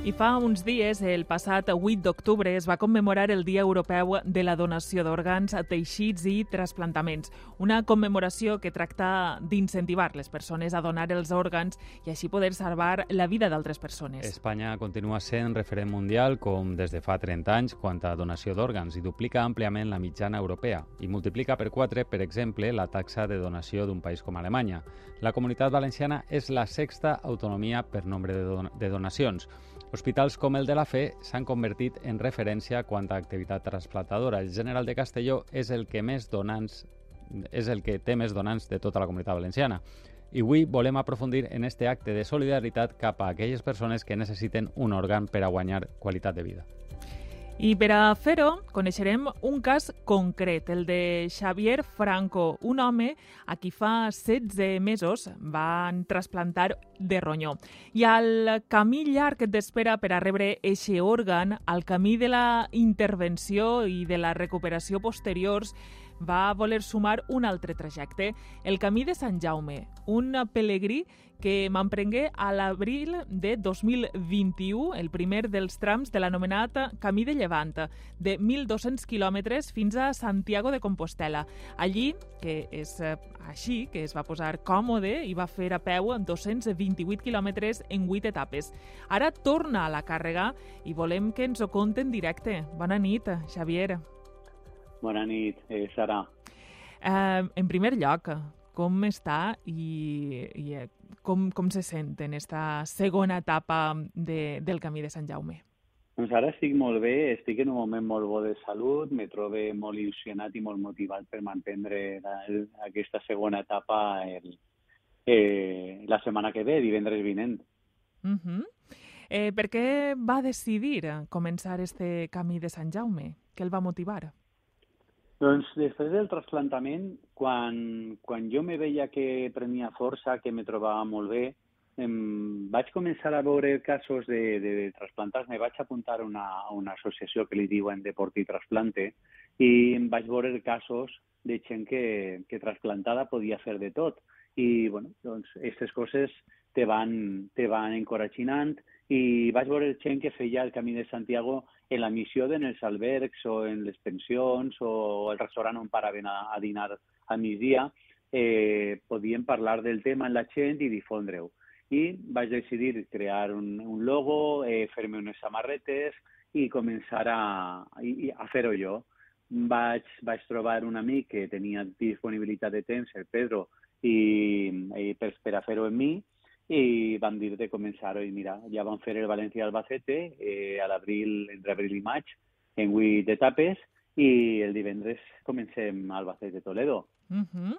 I fa uns dies, el passat 8 d'octubre, es va commemorar el Dia Europeu de la Donació d'Òrgans, Teixits i Trasplantaments, una commemoració que tracta d'incentivar les persones a donar els òrgans i així poder salvar la vida d'altres persones. Espanya continua sent referent mundial com des de fa 30 anys quant a donació d'òrgans i duplica àmpliament la mitjana europea i multiplica per 4, per exemple, la taxa de donació d'un país com Alemanya. La comunitat valenciana és la sexta autonomia per nombre de, don de donacions. Hospitals com el de la Fe s'han convertit en referència quant a activitat trasplantadora. El General de Castelló és el que més donants és el que té més donants de tota la comunitat valenciana. I avui volem aprofundir en este acte de solidaritat cap a aquelles persones que necessiten un òrgan per a guanyar qualitat de vida. I per a fer-ho, coneixerem un cas concret, el de Xavier Franco, un home a qui fa 16 mesos van trasplantar de ronyó. I al camí llarg d'espera per a rebre eixe òrgan, al camí de la intervenció i de la recuperació posteriors, va voler sumar un altre trajecte, el Camí de Sant Jaume, un pelegrí que m'emprengué a l'abril de 2021, el primer dels trams de l'anomenat Camí de Llevant, de 1.200 quilòmetres fins a Santiago de Compostela. Allí, que és eh, així, que es va posar còmode i va fer a peu 228 quilòmetres en 8 etapes. Ara torna a la càrrega i volem que ens ho conten en directe. Bona nit, Xavier. Bona nit, eh, Sara. Eh, en primer lloc, com està i, i eh, com, com se sent en esta segona etapa de, del camí de Sant Jaume? Doncs ara estic molt bé, estic en un moment molt bo de salut, me trobo molt il·lusionat i molt motivat per la, el, aquesta segona etapa el, eh, la setmana que ve, divendres vinent. Uh -huh. eh, per què va decidir començar este camí de Sant Jaume? Què el va motivar? Doncs després del trasplantament, quan, quan jo me veia que prenia força, que me trobava molt bé, em, vaig començar a veure casos de, de, de trasplantats. Me vaig apuntar a una, a una associació que li diuen Deport i Trasplante i em vaig veure casos de gent que, que trasplantada podia fer de tot. I, bueno, doncs, aquestes coses te van, te van encoratginant i vaig veure gent que feia el Camí de Santiago en la missió en els albergs o en les pensions o el restaurant on paraven a, a dinar a migdia, eh, podien parlar del tema amb la gent i difondre-ho. I vaig decidir crear un, un logo, eh, fer-me unes samarretes i començar a, a fer-ho jo. Vaig, vaig trobar un amic que tenia disponibilitat de temps, el Pedro, i, i per, per a fer-ho en mi, i vam dir de començar-ho i mira, ja vam fer el València-Albacete eh, a l'abril, entre abril i maig, en vuit etapes, i el divendres comencem Albacete-Toledo. Uh -huh.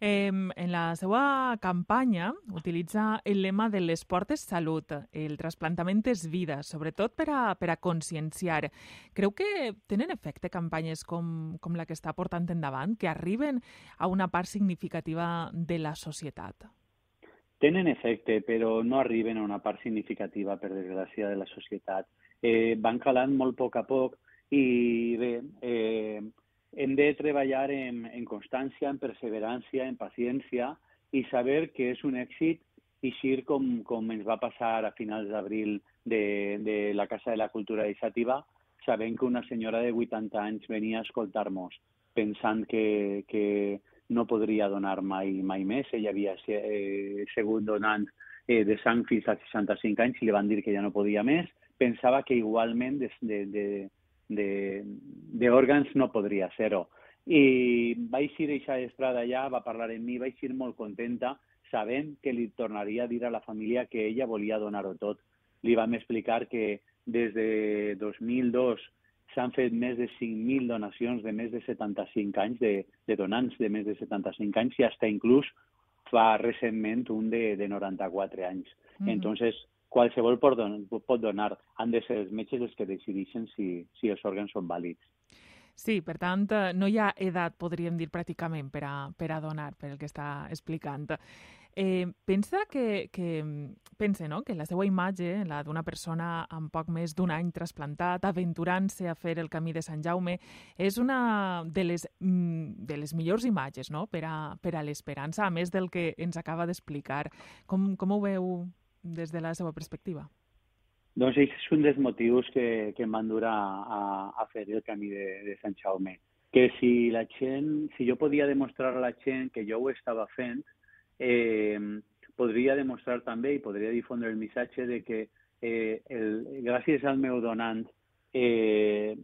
eh, en la seva campanya utilitza el lema de l'esport és salut, el trasplantament és vida, sobretot per a, per a conscienciar. Creu que tenen efecte campanyes com, com la que està portant endavant, que arriben a una part significativa de la societat? Tenen efecte, però no arriben a una part significativa, per desgràcia, de la societat. Eh, van calant molt a poc a poc i bé, eh, hem de treballar en, en constància, en perseverància, en paciència i saber que és un èxit eixir com, com ens va passar a finals d'abril de, de la Casa de la Cultura Iniciativa, sabent que una senyora de 80 anys venia a escoltar-nos pensant que, que no podria donar mai, mai més. Ella havia eh, segut donant eh, de sang fins als 65 anys i li van dir que ja no podia més. Pensava que igualment d'òrgans no podria ser-ho. I vaig ir a estrada allà, va parlar amb mi, vaig ir molt contenta, sabent que li tornaria a dir a la família que ella volia donar-ho tot. Li vam explicar que des de 2002 s'han fet més de 5.000 donacions de més de 75 anys, de, de donants de més de 75 anys, i hasta inclús fa recentment un de, de 94 anys. Mm -hmm. Entonces, qualsevol pot, don pot donar. Han de ser els metges els que decideixen si, si els òrgans són vàlids. Sí, per tant, eh, no hi ha edat, podríem dir, pràcticament, per a, per a donar, per el que està explicant. Eh, pensa que, que pense no? que la seva imatge, la d'una persona amb poc més d'un any trasplantat, aventurant-se a fer el camí de Sant Jaume, és una de les, mm, de les millors imatges no? per a, per a l'esperança, a més del que ens acaba d'explicar. Com, com ho veu des de la seva perspectiva? Doncs és un dels motius que, que em van dur a, a fer el camí de, de Sant Jaume. Que si la gent, si jo podia demostrar a la gent que jo ho estava fent, eh, podria demostrar també i podria difondre el missatge de que eh, el, gràcies al meu donant, eh,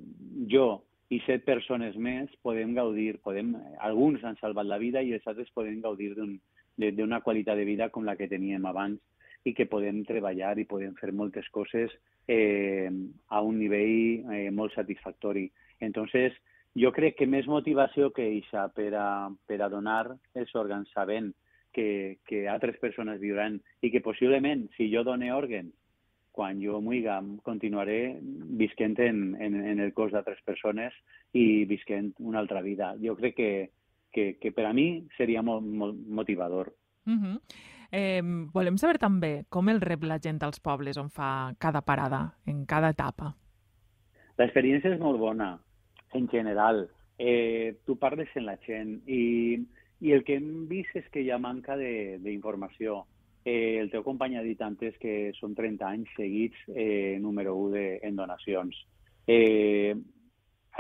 jo i set persones més podem gaudir, podem, alguns han salvat la vida i els altres podem gaudir d'una un, qualitat de vida com la que teníem abans i que podem treballar i podem fer moltes coses eh, a un nivell eh, molt satisfactori. Entonces, jo crec que més motivació que eixa per a, per a donar els òrgans sabent que, que altres persones viuran i que possiblement, si jo done òrgans, quan jo muiga, continuaré visquent en, en, en el cos d'altres persones i visquent una altra vida. Jo crec que, que, que per a mi seria molt, molt motivador. Uh -huh. eh, volem saber també com el rep la gent als pobles on fa cada parada, en cada etapa. L'experiència és molt bona, en general. Eh, tu parles amb la gent i i el que hem vist és que hi ha manca d'informació. Eh, el teu company ha dit antes que són 30 anys seguits eh, número 1 de, en donacions. Eh,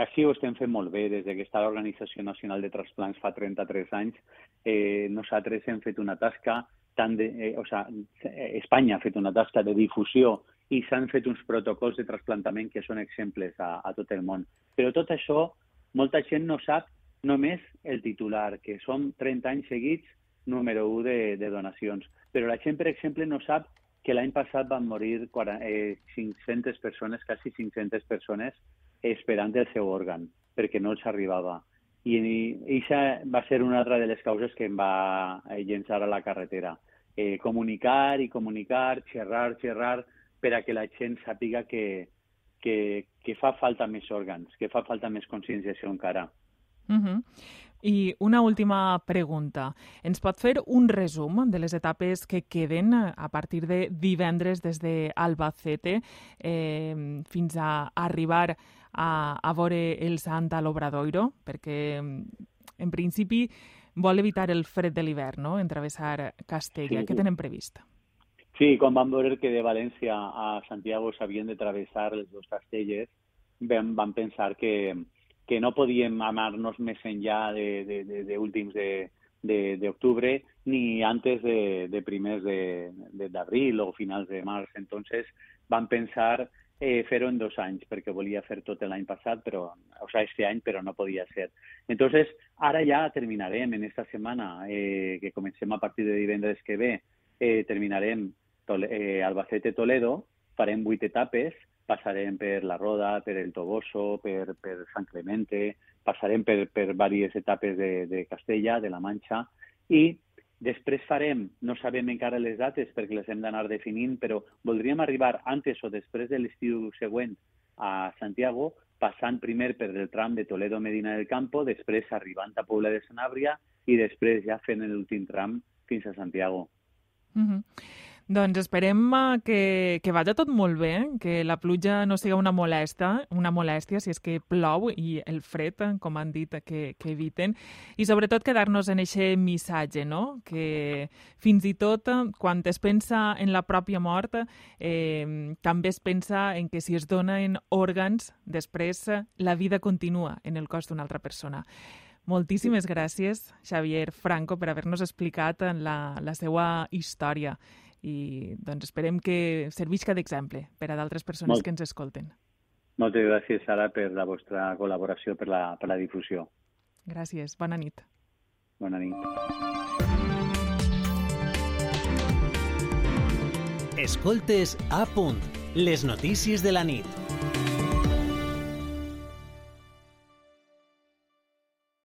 així ho estem fent molt bé. Des que està l'Organització Nacional de Transplants fa 33 anys, eh, nosaltres hem fet una tasca tant de, eh, o sigui, Espanya ha fet una tasca de difusió i s'han fet uns protocols de trasplantament que són exemples a, a tot el món. Però tot això, molta gent no sap només el titular, que som 30 anys seguits número 1 de, de donacions. Però la gent, per exemple, no sap que l'any passat van morir 40, eh, 500 persones, quasi 500 persones, esperant el seu òrgan, perquè no els arribava. I això va ser una altra de les causes que em va eh, llençar a la carretera. Eh, comunicar i comunicar, xerrar, xerrar, per a que la gent sàpiga que, que, que fa falta més òrgans, que fa falta més conscienciació encara. Uh -huh. I una última pregunta. Ens pot fer un resum de les etapes que queden a partir de divendres des d'Albacete eh, fins a arribar a, a veure el Sant a l'Obradoiro? Perquè, en principi, vol evitar el fred de l'hivern, no?, en travessar Castella. Sí, sí. Què tenen previst? Sí, quan vam veure que de València a Santiago s'havien de travessar les dues castelles, vam, vam pensar que, que no podíem amar-nos més enllà de, de, de, d'octubre ni antes de, de primers d'abril o finals de març. Entonces van pensar eh, fer-ho en dos anys, perquè volia fer tot l'any passat, però, o sigui, este any, però no podia ser. Entonces, ara ja terminarem en esta setmana, eh, que comencem a partir de divendres que ve, eh, terminarem Tole eh, Albacete-Toledo, farem vuit etapes, passarem per la Roda, per el Toboso, per, per Sant Clemente, passarem per, per diverses etapes de, de Castella, de la Manxa, i després farem, no sabem encara les dates perquè les hem d'anar definint, però voldríem arribar antes o després de l'estiu següent a Santiago, passant primer per el tram de Toledo-Medina del Campo, després arribant a Pobla de Sanàbria i després ja fent l'últim tram fins a Santiago. Mm -hmm. Doncs esperem eh, que, que vagi tot molt bé, que la pluja no sigui una molesta, una molèstia si és que plou i el fred, eh, com han dit, que, que eviten. I sobretot quedar-nos en aquest missatge, no? que fins i tot eh, quan es pensa en la pròpia mort, eh, també es pensa en que si es donen òrgans, després la vida continua en el cos d'una altra persona. Moltíssimes gràcies, Xavier Franco, per haver-nos explicat la, la seva història i doncs esperem que servisca d'exemple per a d'altres persones Molt. que ens escolten. Moltes gràcies, Sara, per la vostra col·laboració, per la, per la difusió. Gràcies. Bona nit. Bona nit. Escoltes a punt, les notícies de la nit.